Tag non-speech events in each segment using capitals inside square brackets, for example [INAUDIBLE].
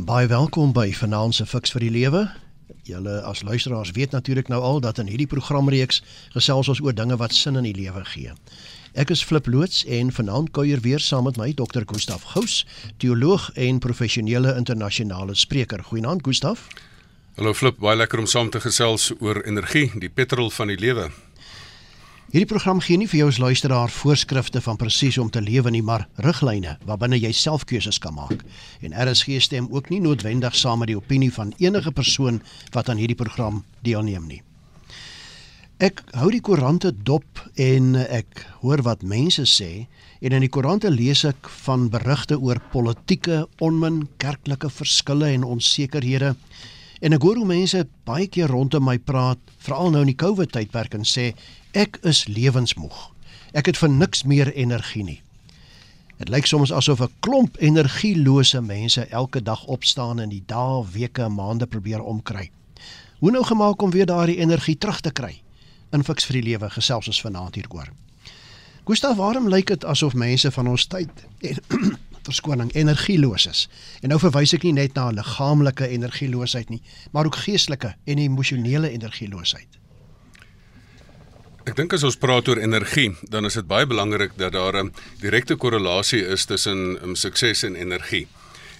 Baie welkom by Vanaand se Fix vir die Lewe. Julle as luisteraars weet natuurlik nou al dat in hierdie programreeks gesels ons oor dinge wat sin in die lewe gee. Ek is Flip loods en vanaand kuier weer saam met my Dr. Gustaf Gous, teoloog en professionele internasionale spreker. Goeienaand Gustaf. Hallo Flip, baie lekker om saam te gesels oor energie, die petrol van die lewe. Hierdie program gee nie vir jou as luisteraar voorskrifte van presies om te lewe nie, maar riglyne waarbinne jy self keuses kan maak. En RSG stem ook nie noodwendig saam met die opinie van enige persoon wat aan hierdie program deelneem nie. Ek hou die koerante dop en ek hoor wat mense sê en in die koerante lees ek van berigte oor politieke onmin, kerklike verskille en onsekerhede. En ek hoor hoe mense baie keer rondom my praat, veral nou in die COVID tydperk en sê Ek is lewensmoeg. Ek het vir niks meer energie nie. Dit lyk soms asof 'n klomp energielose mense elke dag opstaan en die dae, weke, maande probeer omkry. Hoe nou gemaak om weer daardie energie terug te kry? In fiks vir die lewe gesels ons vanaand hieroor. Gustav, waarom lyk dit asof mense van ons tyd en verskoning energieloos is? En nou verwys ek nie net na liggaamlike energieloosheid nie, maar ook geestelike en emosionele energieloosheid. Ek dink as ons praat oor energie, dan is dit baie belangrik dat daar 'n direkte korrelasie is tussen um, sukses en energie.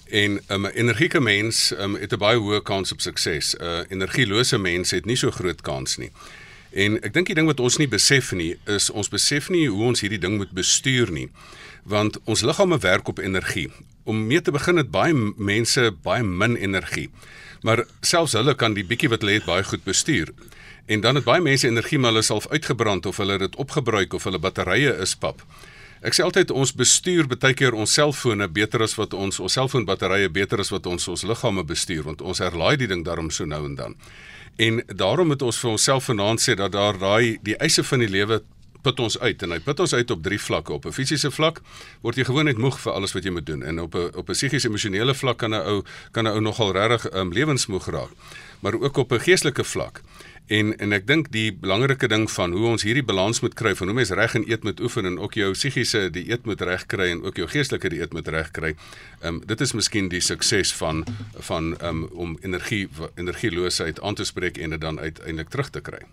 En 'n um, energieke mens um, het 'n baie hoë kans op sukses. 'n uh, Energielose mens het nie so groot kans nie. En ek dink die ding wat ons nie besef nie, is ons besef nie hoe ons hierdie ding moet bestuur nie. Want ons liggame werk op energie. Om mee te begin het baie mense baie min energie. Maar selfs hulle kan die bietjie wat hulle het baie goed bestuur. En dan het baie mense energie maar hulle self uitgebrand of hulle dit opgebruik of hulle batterye is pap. Ek sê altyd ons bestuur baie keer ons selfone beter as wat ons ons selfoonbatterye beter as wat ons ons liggame bestuur want ons herlaai die ding daarom so nou en dan. En daarom moet ons vir onsself vanaand sê dat daar daai die eise van die lewe put ons uit en hy put ons uit op drie vlakke. Op 'n fisiese vlak word jy gewoonlik moeg vir alles wat jy moet doen en op 'n op 'n psigiese emosionele vlak kan 'n ou kan 'n ou nogal regtig um, lewensmoeg raak. Maar ook op 'n geestelike vlak. En en ek dink die belangrike ding van hoe ons hierdie balans moet kry van hoe mens reg en eet moet oefen en ook jou psigiese dieet moet reg kry en ook jou geestelike dieet moet reg kry. Ehm um, dit is miskien die sukses van van ehm um, om energie energieloosheid aan te spreek en dit dan uiteindelik terug te kry.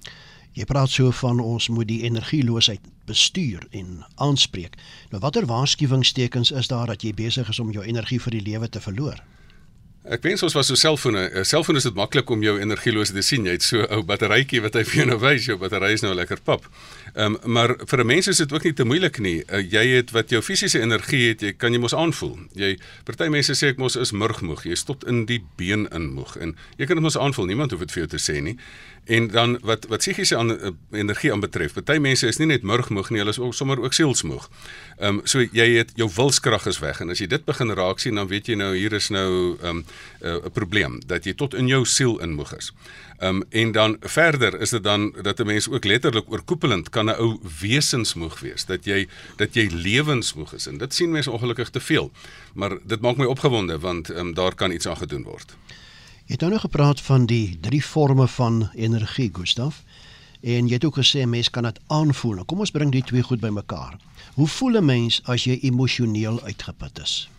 Jy praat so van ons moet die energieloosheid bestuur en aanspreek. Nou watter waarskuwingstekens is daar dat jy besig is om jou energie vir die lewe te verloor? Ek wens ons was so selfone. 'n Selfoon is dit maklik om jou energieloos te sien. Jy het so 'n ou batterytjie wat hy vir jou nou wys. Jou battery is nou lekker pap. Ehm um, maar vir 'n mens is dit ook nie te moeilik nie. Uh, jy het wat jou fisiese energie het, jy kan jy mos aanvoel. Jy party mense sê ek mos is murgmoeg. Jy stop in die been in moeg en jy kan dit mos aanvoel. Niemand hoef dit vir jou te sê nie. En dan wat wat psigiese aan uh, energie aanbetref. Party mense is nie net murgmoeg nie, hulle is ook sommer ook sielsmoeg. Ehm um, so jy het jou wilskrag is weg en as jy dit begin raak sien, dan weet jy nou hier is nou ehm um, uh, 'n probleem dat jy tot in jou siel inmoeg is. Ehm um, en dan verder is dit dan dat 'n mens ook letterlik oorkoepelend kan 'n ou wesensmoeg wees, dat jy dat jy lewensmoeg is en dit sien mense ongelukkig te veel. Maar dit maak my opgewonde want ehm um, daar kan iets aan gedoen word. Jy het nou nog gepraat van die drie forme van energie, Gustaf. En jy het ook gesê mense kan dit aanvoel. Nou, kom ons bring die twee goed bymekaar. Hoe voel 'n mens as jy emosioneel uitgeput is?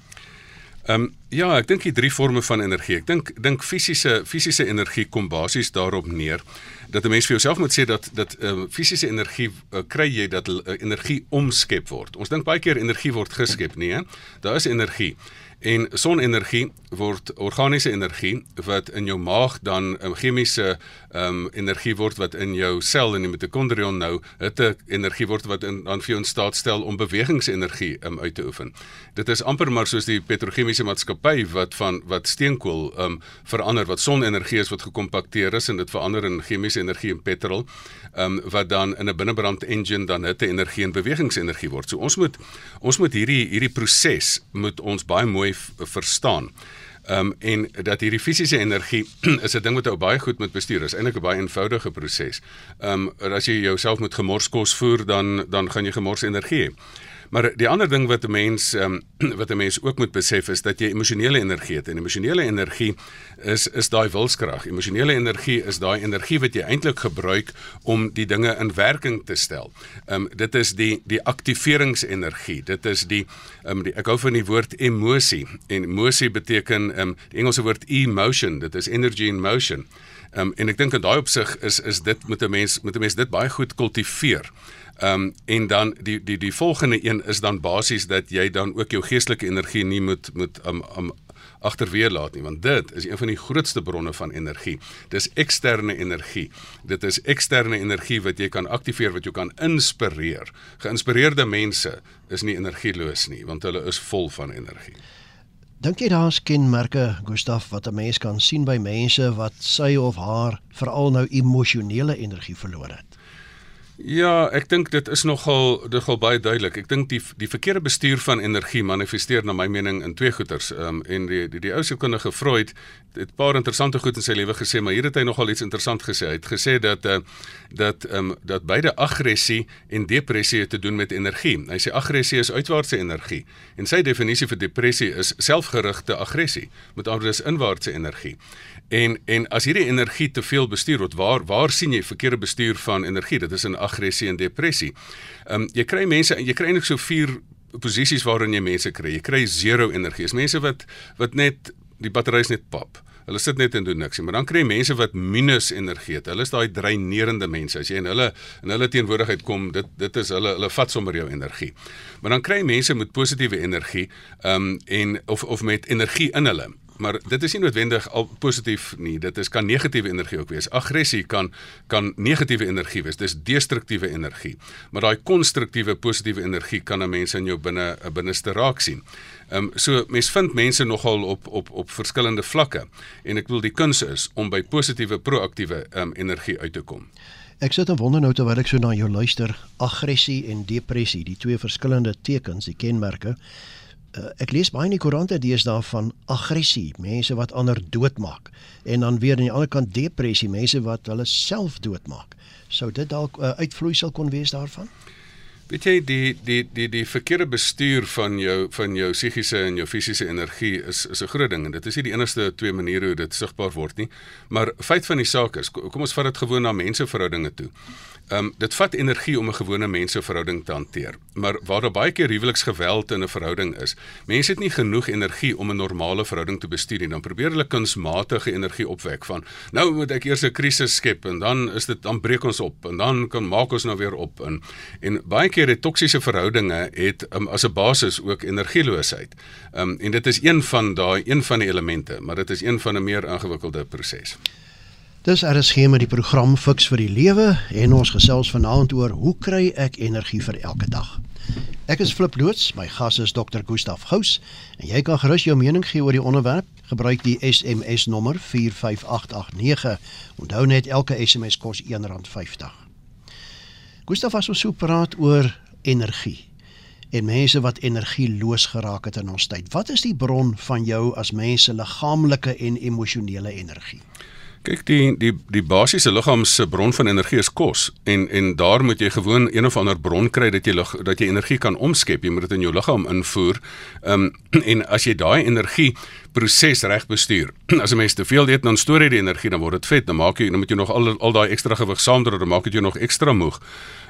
Ehm um, ja, ek dink die drie forme van energie. Ek dink dink fisiese fisiese energie kom basies daarop neer dat 'n mens vir jouself moet sê dat dat uh, fisiese energie uh, kry jy dat uh, energie omskep word. Ons dink baie keer energie word geskep, nee. Daar is energie. En sonenergie word organiese energie wat in jou maag dan 'n um, chemiese ehm um, energie word wat in jou sel in die mitokondrion nou hitte energie word wat in dan vir jou in staat stel om bewegingsenergie um, uit te oefen. Dit is amper maar soos die petrochemiese maatskappy wat van wat steenkool um, verander wat sonenergie is wat gekompakteer is en dit verander in chemiese energie en petrol um, wat dan in 'n binnebrand engine dan hitte energie en bewegingsenergie word. So ons moet ons moet hierdie hierdie proses moet ons baie mooi verstaan. Ehm um, en dat hierdie fisiese energie [CLEARS THROAT] is 'n ding wat ou baie goed moet bestuur. Dit is eintlik 'n baie eenvoudige proses. Ehm um, as jy jouself met gemors kos voer dan dan gaan jy gemors energie hê. Maar die ander ding wat 'n mens um, [CLEARS THROAT] wat 'n mens ook moet besef is dat jy emosionele energie het en emosionele energie is is daai wilskrag. Emosionele energie is daai energie wat jy eintlik gebruik om die dinge in werking te stel. Ehm um, dit is die die aktiveringsenergie. Dit is die ehm um, die ek hou van die woord emosie. En emosie beteken ehm um, die Engelse woord emotion. Dit is energy in motion. Ehm um, en ek dink in daai opsig is is dit moet 'n mens moet 'n mens dit baie goed kultiveer. Ehm um, en dan die die die volgende een is dan basies dat jy dan ook jou geestelike energie nie moet moet um, um, agterweer laat nie want dit is een van die grootste bronne van energie. Dis eksterne energie. Dit is eksterne energie wat jy kan aktiveer wat jou kan inspireer. Geïnspireerde mense is nie energieloos nie want hulle is vol van energie. Dink jy daar's kenmerke Gustaf wat 'n mens kan sien by mense wat sy of haar veral nou emosionele energie verloor het? Ja, ek dink dit is nogal nogal baie duidelik. Ek dink die die verkeerde bestuur van energie manifesteer na my mening in twee goeters. Ehm um, en die die, die ou sielkundige Freud het 'n paar interessante goed in sy lewe gesê, maar hier het hy nogal iets interessant gesê. Hy het gesê dat uh, dat ehm um, dat beide aggressie en depressie te doen met energie. Hy sê aggressie is uitwaartse energie en sy definisie vir depressie is selfgerigte aggressie. Met ander woorde is inwaartse energie. En en as hierdie energie te veel bestuur word, waar waar sien jy verkeerde bestuur van energie? Dit is in aggressie en depressie. Ehm um, jy kry mense en jy kry eintlik so vier posisies waarin jy mense kry. Jy kry zero energie. Dis mense wat wat net die battery is net pap. Hulle sit net en doen niks nie. Maar dan kry jy mense wat minus energie het. Hulle is daai dreinerende mense. As jy in hulle in hulle teenwoordigheid kom, dit dit is hulle hulle vat sommer jou energie. Maar dan kry jy mense met positiewe energie, ehm um, en of of met energie in hulle maar dit is nie noodwendig al positief nie. Dit is kan negatiewe energie ook wees. Aggressie kan kan negatiewe energie wees. Dis destruktiewe energie. Maar daai konstruktiewe positiewe energie kan 'n mens in jou binne 'n binneste raak sien. Ehm um, so mens vind mense nogal op op op verskillende vlakke en ek wil die kuns is om by positiewe proaktiewe ehm um, energie uit te kom. Ek sit en wonder nou terwyl ek so na jou luister, aggressie en depressie, die twee verskillende tekens, die kenmerke uh, ek lees baie in die koerante deesdae van aggressie, mense wat ander doodmaak en dan weer aan die ander kant depressie, mense wat hulle self doodmaak. Sou dit dalk 'n uh, uitvloeisel kon wees daarvan? Weet jy die die die die verkeerde bestuur van jou van jou psigiese en jou fisiese energie is is 'n groot ding en dit is nie die enigste twee maniere hoe dit sigbaar word nie. Maar feit van die saak is kom ons vat dit gewoon na menseverhoudinge toe. Ehm um, dit vat energie om 'n gewone menseverhouding te hanteer. Maar waar daar baie keer huweliksgeweld in 'n verhouding is, mense het nie genoeg energie om 'n normale verhouding te bestuur nie. Dan probeer hulle kunsmatige energie opwek van nou moet ek eers 'n krisis skep en dan is dit dan breek ons op en dan kan maak ons nou weer op en en baie het toksiese verhoudinge het um, as 'n basis ook energieloosheid. Ehm um, en dit is een van daai een van die elemente, maar dit is een van 'n meer ingewikkelde proses. Dis RSG met die program Fix vir die Lewe en ons gesels vanaand oor hoe kry ek energie vir elke dag. Ek is Flip Loots, my gas is Dr. Gustaf Gous en jy kan gerus jou mening gee oor die onderwerp. Gebruik die SMS nommer 45889. Onthou net elke SMS kos R1.50. Gustaf as ons so praat oor energie en mense wat energieloos geraak het in ons tyd. Wat is die bron van jou as mense liggaamlike en emosionele energie? Kyk die die die basiese liggaam se bron van energie is kos en en daar moet jy gewoon een of ander bron kry dat jy dat jy energie kan omskep. Jy moet dit in jou liggaam invoer. Ehm um, [CLEARS THROAT] en as jy daai energie proses reg bestuur. [CLEARS THROAT] As 'n mens te veel eet dan stoor jy die energie, dan word dit vet. Dan maak jy dan moet jy nog al al daai ekstra gewig saamdra, dan maak dit jou nog ekstra moeg.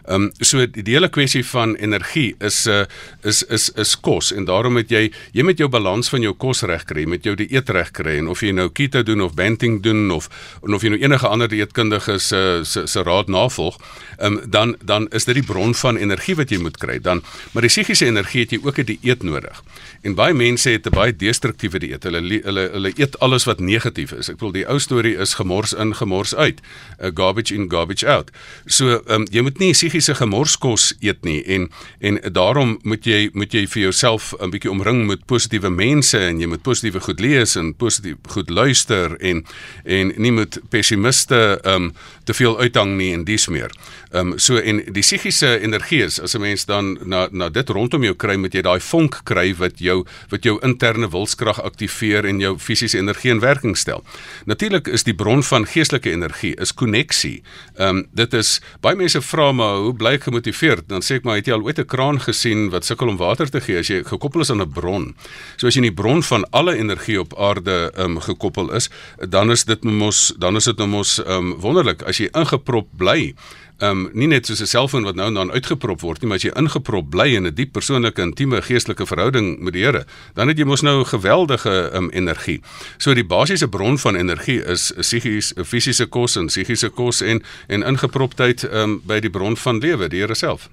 Ehm um, so die hele kwessie van energie is 'n uh, is is is kos en daarom moet jy jy met jou balans van jou kos reg kry, met jou dieet reg kry en of jy nou keto doen of banting doen of of jy nou enige ander dieetkundige se se se raad navolg, ehm um, dan dan is dit die bron van energie wat jy moet kry. Dan maar die psigiese energie het jy ook 'n dieet nodig. En baie mense het 'n baie destruktiewe dieet. Hulle hulle hulle eet alles wat negatief is. Ek bedoel die ou storie is gemors in gemors uit. uh, Garbage in garbage out. So ehm um, jy moet nie psigiese gemorskos eet nie en en daarom moet jy moet jy vir jouself 'n bietjie omring met positiewe mense en jy moet positiewe goed lees en positief goed luister en en nie met pessimiste ehm um, te veel uithang nie en dis meer. Ehm um, so en die psigiese energie is as 'n mens dan na na dit rondom jou kry moet jy daai vonk kry wat jou wat jou interne wilskrag aktiveer aktiveer en jou fisiese energie in werking stel. Natuurlik is die bron van geestelike energie is koneksie. Ehm um, dit is baie mense vra maar hoe bly ek gemotiveerd? Dan sê ek maar het jy al ooit 'n kraan gesien wat sukkel om water te gee as jy gekoppel is aan 'n bron? So as jy in die bron van alle energie op aarde ehm um, gekoppel is, dan is dit mos dan is dit nou mos ehm um, wonderlik as jy ingeprop bly ehm um, nie net soos 'n selfoon wat nou en dan uitgeprop word nie, maar as jy ingeprop bly in 'n diep persoonlike intieme geestelike verhouding met die Here, dan het jy mos nou geweldige ehm um, energie. So die basiese bron van energie is psigies, fisiese kos en psigiese kos en en ingeproptheid ehm um, by die bron van lewe, die Here self.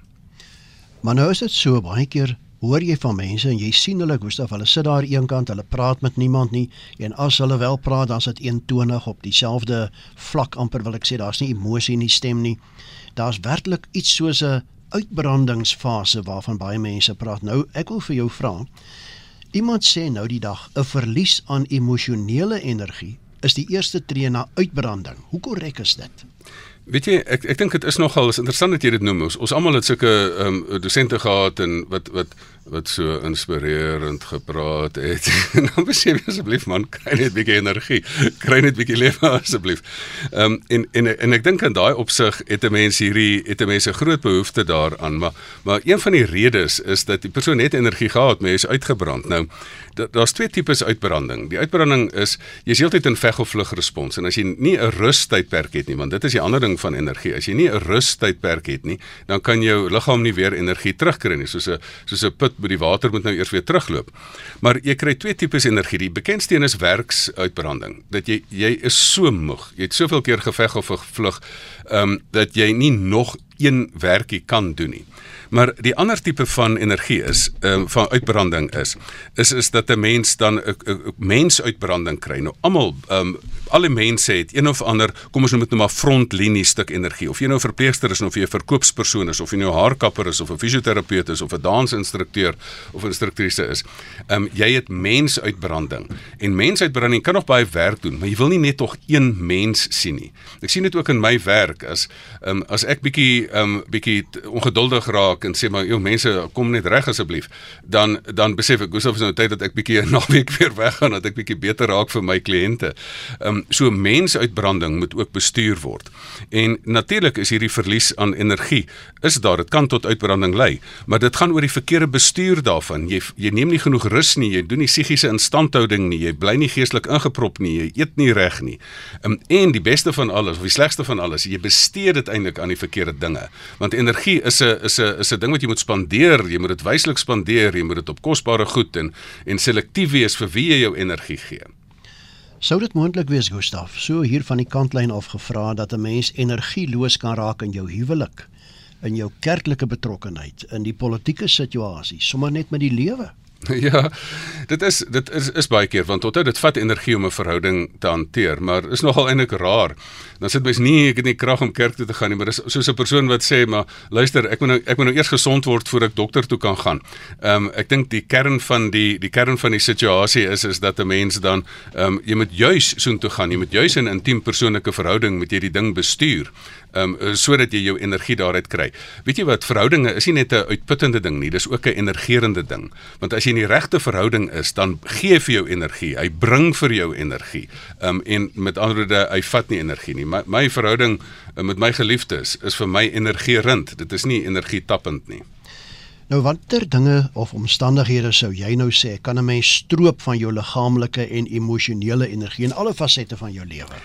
Maar nou is dit so baie keer hoor jy van mense en jy sien hulle Gustaf, hulle sit daar eenkant, hulle praat met niemand nie en as hulle wel praat, dan is dit eentonig op dieselfde vlak amper wil ek sê, daar's nie emosie in die stem nie daar's werklik iets soos 'n uitbrandingsfase waarvan baie mense praat. Nou, ek wil vir jou vra. Iemand sê nou die dag 'n verlies aan emosionele energie is die eerste tree na uitbranding. Hoe korrek is dit? Weet jy, ek ek dink dit is nogal interessant dat jy dit noem. Ons, ons almal het sulke ehm um, dosente gehad en wat wat wat so inspirerend gepraat het. [LAUGHS] En dan besef jy asseblief man, kry net 'n bietjie energie. [LAUGHS] Kry net 'n bietjie lewe asseblief. Ehm um, en en en ek dink aan daai opsig het 'n mens hierdie het 'n mens 'n groot behoefte daaraan, maar maar een van die redes is dat die persoon net energie gehad, maar hy is uitgebrand. Nou daar's twee tipes uitbranding. Die uitbranding is jy's heeltyd in veg of vlug respons en as jy nie 'n rustydperk het nie, want dit is die ander ding van energie. As jy nie 'n rustydperk het nie, dan kan jou liggaam nie weer energie terugkry nie, soos 'n soos 'n put by die water moet nou eers weer terugloop. Maar jy kry twee tipes energie. Die bekendste een is werksuitbranding. Dat jy jy is so moeg. Jy het soveel keer geveg of gevlug, ehm um, dat jy nie nog een werkie kan doen nie. Maar die ander tipe van energie is ehm uh, van uitbranding is is is dat 'n mens dan 'n mensuitbranding kry. Nou almal ehm um, alle mense het een of ander, kom ons noem dit nou maar frontlinie stuk energie. Of jy nou 'n verpleegster is of jy 'n verkoopspersoon is of jy nou haarkapper is of 'n fisioterapeut is of 'n dansinstrukteur of 'n instruktrise is. Ehm um, jy het mensuitbranding. En mensuitbranding kan nog baie werk doen, maar jy wil nie net tog een mens sien nie. Ek sien dit ook in my werk as ehm um, as ek bietjie ehm um, bietjie ongeduldig raak en sê maar joh mense kom net reg asseblief dan dan besef ek hoesof is nou tyd dat ek bietjie 'n [LAUGHS] naweek weer weggaan dat ek bietjie beter raak vir my kliënte. Ehm um, so mensuitbranding moet ook bestuur word. En natuurlik is hierdie verlies aan energie is daar dit kan tot uitbranding lei, maar dit gaan oor die verkeerde bestuur daarvan. Jy jy neem nie genoeg rus nie, jy doen nie psigiese instandhouding nie, jy bly nie geestelik ingeprop nie, jy eet nie reg nie. Um, en die beste van alles of die slegste van alles, jy bestee dit eintlik aan die verkeerde dinge. Want energie is 'n is 'n is 'n ding wat jy moet spandeer, jy moet dit wyslik spandeer, jy moet dit op kosbare goed en en selektief wees vir wie jy jou energie gee. Sou dit moontlik wees, Gustaf, so hier van die kantlyn af gevra dat 'n mens energieloos kan raak in jou huwelik, in jou kerklike betrokkenheid, in die politieke situasie, sommer net met die lewe? [LAUGHS] Ja, dit is dit is is baie keer want onthou dit vat energie om 'n verhouding te hanteer, maar is nogal eintlik raar. Dan sit mens nie ek het nie krag om kerk toe te gaan nie, maar dis soos 'n persoon wat sê maar luister, ek moet nou ek moet nou eers gesond word voordat ek dokter toe kan gaan. Ehm um, ek dink die kern van die die kern van die situasie is is dat 'n mens dan ehm um, jy moet juis soontoe gaan, jy moet juis in 'n intiem persoonlike verhouding met jy die ding bestuur um, sodat jy jou energie daaruit kry. Weet jy wat, verhoudinge is nie net 'n uitputtende ding nie, dis ook 'n energierende ding. Want as jy in die regte verhouding is, dan gee vir jou energie. Hy bring vir jou energie. Um en met ander woorde, hy vat nie energie nie. My, my verhouding uh, met my geliefdes is vir my energierend. Dit is nie energietappend nie. Nou watter dinge of omstandighede sou jy nou sê kan 'n mens stroop van jou liggaamlike en emosionele energie in alle fasette van jou lewe?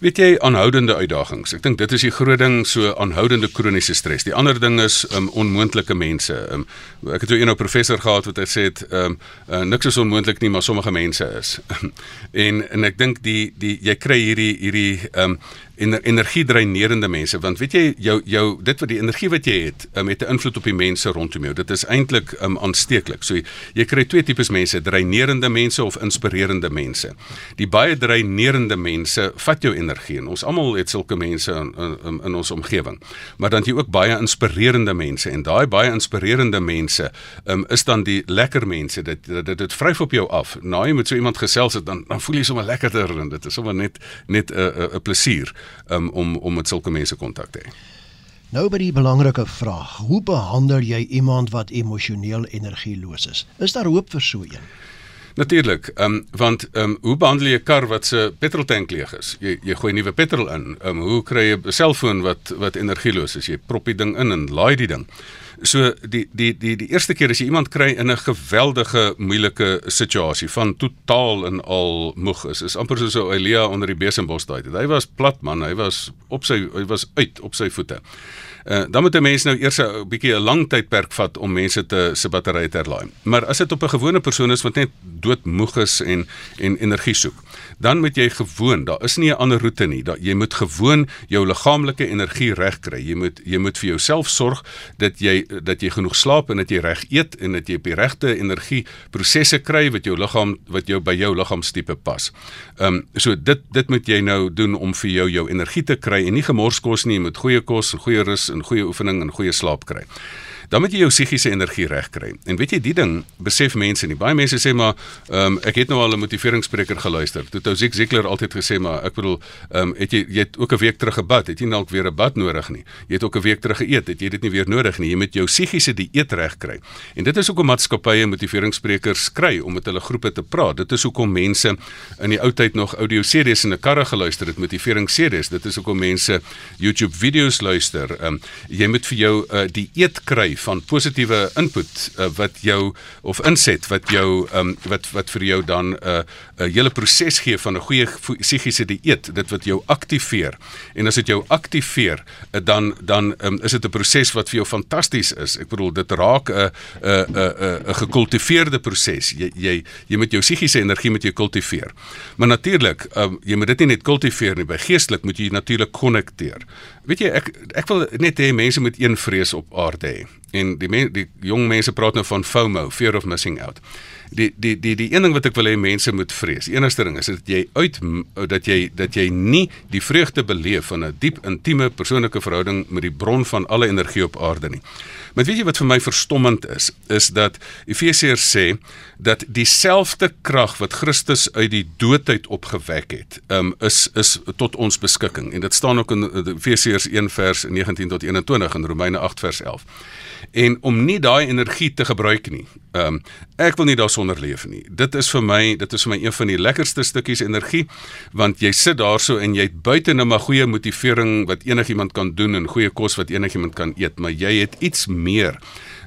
Weet jy aanhoudende uitdagings. Ek dink dit is die groot ding so aanhoudende kroniese stres. Die ander ding is um onmoontlike mense. Um ek het 'n nou professor gehad wat hy sê het um uh, niks is onmoontlik nie, maar sommige mense is. [LAUGHS] en en ek dink die die jy kry hierdie hierdie um en energiedreinerende mense want weet jy jou jou dit wat die energie wat jy het um, het 'n invloed op die mense rondom jou. Dit is eintlik um, aansteeklik. So jy, jy kry twee tipes mense dreinerende mense of inspirerende mense. Die baie dreinerende mense vat jou energie en ons almal het sulke mense in, in, in ons omgewing. Maar dan jy ook baie inspirerende mense en daai baie inspirerende mense um, is dan die lekker mense. Dit dit dit, dit vryf op jou af. Nou jy met so iemand gesels het dan dan voel jy sommer lekkerder en dit is sommer net net 'n uh, 'n uh, uh, plesier um, om om met sulke mense kontak te hê. Nou by die belangrike vraag, hoe behandel jy iemand wat emosioneel energieloos is? Is daar hoop vir so 'n? Natuurlik, ehm um, want ehm um, hoe behandel jy 'n kar wat se petroltank leeg is? Jy jy gooi nuwe petrol in. Ehm um, hoe kry jy 'n selfoon wat wat energieloos is? Jy prop die ding in en laai die ding. So die die die die eerste keer as jy iemand kry in 'n geweldige moeilike situasie van totaal en al moeg is, is amper soos 'n Elia onder die besembos daai. Hy was plat man, hy was op sy hy was uit op sy voete. Uh, dan moet 'n mens nou eers 'n bietjie 'n lang tydperk vat om mense te se batterye te herlaai. Maar as dit op 'n gewone persoon is wat net doodmoeg is en en energie soek, dan moet jy gewoon, daar is nie 'n ander roete nie. Dat jy moet gewoon jou liggaamlike energie regkry. Jy moet jy moet vir jouself sorg dat jy dat jy genoeg slaap en dat jy reg eet en dat jy op die regte energie prosesse kry wat jou liggaam wat jou by jou liggaamstipe pas. Ehm um, so dit dit moet jy nou doen om vir jou jou energie te kry en nie gemors kos nie, jy moet goeie kos, goeie rus en goeie oefening en goeie slaap kry dan moet jy jou psigiese energie regkry. En weet jy die ding besef mense nie. Baie mense sê maar ehm um, ek het nou al 'n motiveringsspreker geluister. Toe Ou Ziek Zikler altyd gesê maar ek bedoel ehm um, het jy jy het ook 'n week terug gebad, het jy dalk weer 'n bad nodig nie. Jy het ook 'n week terug geëet, het jy dit nie weer nodig nie. Jy moet jou psigiese dieet regkry. En dit is hoekom maatskappye motiveringssprekers kry om met hulle groepe te praat. Dit is hoekom mense in die ou tyd nog audio series in 'n karre geluister het, motiveringsseries. Dit is hoekom mense YouTube video's luister. Ehm um, jy moet vir jou 'n uh, dieet kry van positiewe input uh, wat jou of inset wat jou um, wat wat vir jou dan 'n uh, 'n hele proses gee van 'n goeie psigiese dieet dit wat jou aktiveer en as dit jou aktiveer uh, dan dan um, is dit 'n proses wat vir jou fantasties is. Ek bedoel dit raak 'n 'n 'n 'n gekultiveerde proses jy jy jy moet jou psigiese energie met jou kultiveer maar natuurlik um, jy moet dit nie net kultiveer nie by geestelik moet jy natuurlik konnekteer weet jy ek ek wil net hê mense moet een vrees op aarde hê en die men, die jong mense praat nou van FOMO, fear of missing out. Die die die die een ding wat ek wil hê mense moet vrees. Enigste ding is dat jy uit dat jy dat jy nie die vreugde beleef van 'n diep intieme persoonlike verhouding met die bron van alle energie op aarde nie. Maar weet jy wat vir my verstommend is, is dat Efesiërs sê dat dieselfde krag wat Christus uit die doodheid opgewek het, um, is is tot ons beskikking. En dit staan ook in Efesiërs 1 vers 19 tot 21 en Romeine 8 vers 11 en om nie daai energie te gebruik nie. Ehm um, ek wil nie daarsonder leef nie. Dit is vir my, dit is vir my een van die lekkerste stukkies energie want jy sit daarso en jy het buite nou maar goeie motivering wat enigiemand kan doen en goeie kos wat enigiemand kan eet, maar jy het iets meer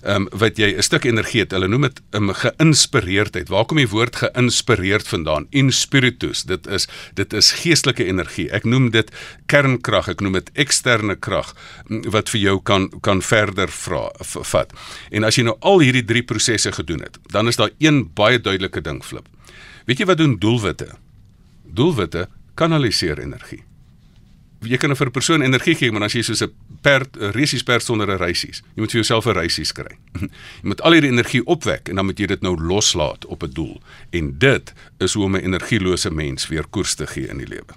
um, wat jy 'n stuk energie het. Hulle noem dit 'n um, geïnspireerdheid. Waar kom die woord geïnspireerd vandaan? In spiritus. Dit is dit is geestelike energie. Ek noem dit kernkrag. Ek noem dit eksterne krag wat vir jou kan kan verder vra vat. En as jy nou al hierdie drie prosesse gedoen het, dan is daar een baie duidelike ding flip. Weet jy wat doen doelwitte? Doelwitte kanaliseer energie jy kan vir 'n persoon energie gee, maar as jy soos 'n perd, 'n resies perd sonder 'n reisies, jy moet vir jouself 'n reisies kry. [LAUGHS] jy moet al hierdie energie opwek en dan moet jy dit nou loslaat op 'n doel. En dit is hoe om 'n energielose mens weer koers te gee in die lewe.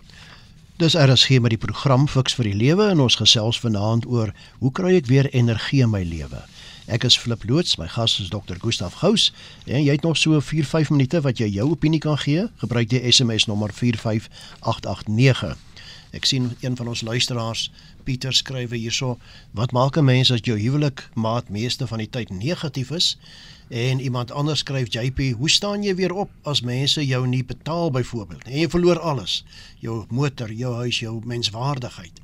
Dis RSG met die program Fix vir die Lewe en ons gesels vanaand oor hoe kry ek weer energie in my lewe? Ek is Flip Loots, my gas is Dr. Gustaf Gous en jy het nog so 4-5 minute wat jy jou opinie kan gee. Gebruik die SMS nommer 45889. Ek sien een van ons luisteraars, Pieter skrywe hierso, wat maak 'n mens as jou huwelik maat meeste van die tyd negatief is? En iemand anders skryf JP, hoe staan jy weer op as mense jou nie betaal byvoorbeeld? En jy verloor alles, jou motor, jou huis, jou menswaardigheid.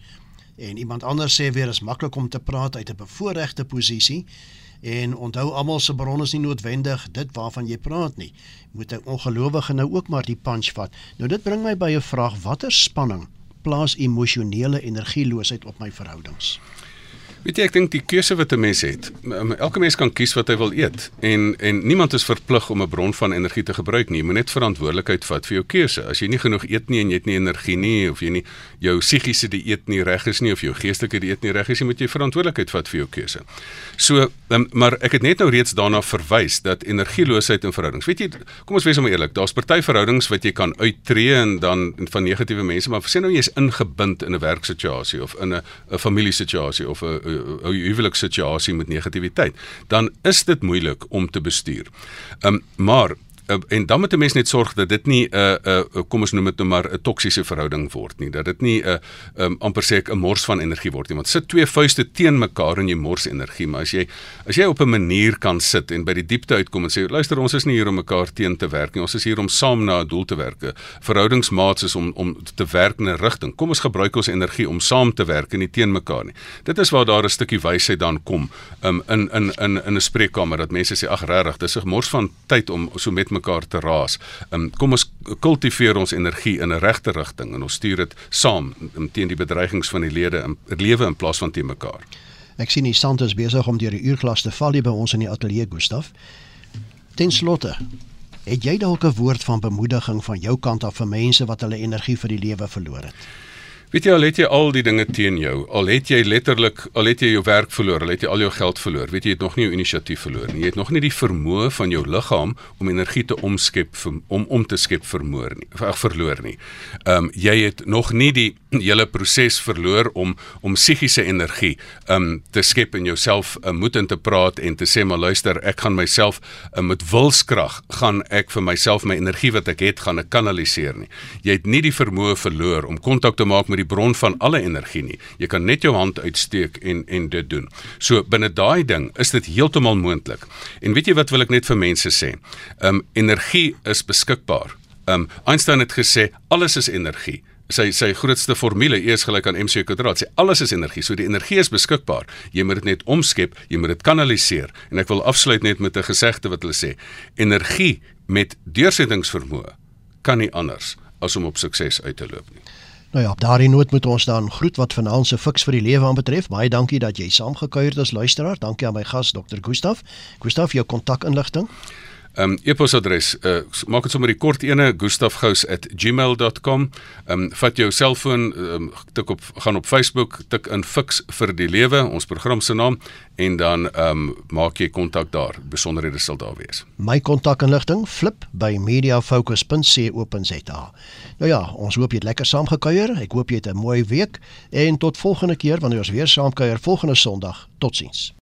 En iemand anders sê weer is maklik om te praat uit 'n bevoordeelde posisie. En onthou almal se bron is nie noodwendig dit waarvan jy praat nie. Moet 'n ongelowige nou ook maar die punch vat. Nou dit bring my by 'n vraag, watter spanning plaas emosionele energieloosheid op my verhoudings. Weet jy ek dink die keuse wat 'n mens het, elke mens kan kies wat hy wil eet en en niemand is verplig om 'n bron van energie te gebruik nie. Jy moet net verantwoordelikheid vat vir jou keuse. As jy nie genoeg eet nie en jy het nie energie nie of jy nie jou psigiese dieet nie reg is nie of jou geestelike dieet nie reg is nie, moet jy verantwoordelikheid vat vir jou keuse. So, um, maar ek het net nou reeds daarna verwys dat energieloosheid in verhoudings. Weet jy, kom ons wees maar eerlik, daar's party verhoudings wat jy kan uittreë en dan van negatiewe mense, maar sê nou jy is ingebind in 'n werksituasie of in 'n 'n familiesituasie of 'n 'n huwelikssituasie met negativiteit, dan is dit moeilik om te bestuur. Ehm um, maar uh, en dan moet 'n mens net sorg dat dit nie 'n uh, 'n uh, kom ons noem dit nou maar 'n toksiese verhouding word nie. Dat dit nie 'n uh, um, amper sê ek 'n mors van energie word nie. Want sit twee vuiste teen mekaar en jy mors energie, maar as jy as jy op 'n manier kan sit en by die diepte uitkom en sê luister ons is nie hier om mekaar teen te werk nie. Ons is hier om saam na 'n doel te werk. Verhoudingsmaats is om om te werk in 'n rigting. Kom ons gebruik ons energie om saam te werk en nie teen mekaar nie. Dit is waar daar 'n stukkie wysheid dan kom um, in in in in 'n spreekkamer dat mense sê ag regtig, dis 'n mors van tyd om so met mekaar te raas. Um, kom ons kultiveer ons energie in 'n regte rigting en ons stuur dit saam um, teen die bedreigings van die lede in lewe in plaas van teen mekaar. Ek sien die stand is besig om deur die uurglas te val hier by ons in die ateljee Gustaf. Ten slotte, het jy dalk 'n woord van bemoediging van jou kant af vir mense wat hulle energie vir die lewe verloor het? Weet jy al het jy al die dinge teen jou, al het jy letterlik al het jy jou werk verloor, al het jy al jou geld verloor, weet jy jy het nog nie jou inisiatief verloor nie. Jy het nog nie die vermoë van jou liggaam om energie te omskep om om te skep vermoor nie. Ag verloor nie. Ehm um, jy het nog nie die hele proses verloor om om psigiese energie ehm um, te skep in jouself, um, moed in te praat en te sê maar luister, ek gaan myself um, met wilskrag gaan ek vir myself my energie wat ek het gaan kanaliseer nie. Jy het nie die vermoë verloor om kontak te maak met die bron van alle energie nie. Jy kan net jou hand uitsteek en en dit doen. So binne daai ding is dit heeltemal moontlik. En weet jy wat wil ek net vir mense sê? Ehm um, energie is beskikbaar. Ehm um, Einstein het gesê alles is energie sy sy grootste formule E is gelyk aan mc kwadraat. Sê alles is energie. So die energie is beskikbaar. Jy moet dit net omskep, jy moet dit kanaliseer. En ek wil afsluit net met 'n gesegde wat hulle sê: Energie met deursettingsvermoë kan nie anders as om op sukses uit te loop nie. Nou ja, op daardie noot moet ons dan groet wat vanaand se fiks vir die lewe aanbetref. Baie dankie dat jy saamgekuier het as luisteraar. Dankie aan my gas Dr. Gustaf. Gustaf, jou kontakinligting. Ehm um, e-posadres, uh, maak dit sommer die kort ene gustafgous@gmail.com. Ehm um, vat jou selfoon, um, tik op gaan op Facebook, tik in Fix vir die lewe, ons program se naam en dan ehm um, maak jy kontak daar. Besonderhede sal daar wees. My kontakinligting flip by mediafocus.co.za. Nou ja, ons hoop jy het lekker saamgekuier. Ek hoop jy het 'n mooi week en tot volgende keer wanneer ons weer saamkuier volgende Sondag. Totsiens.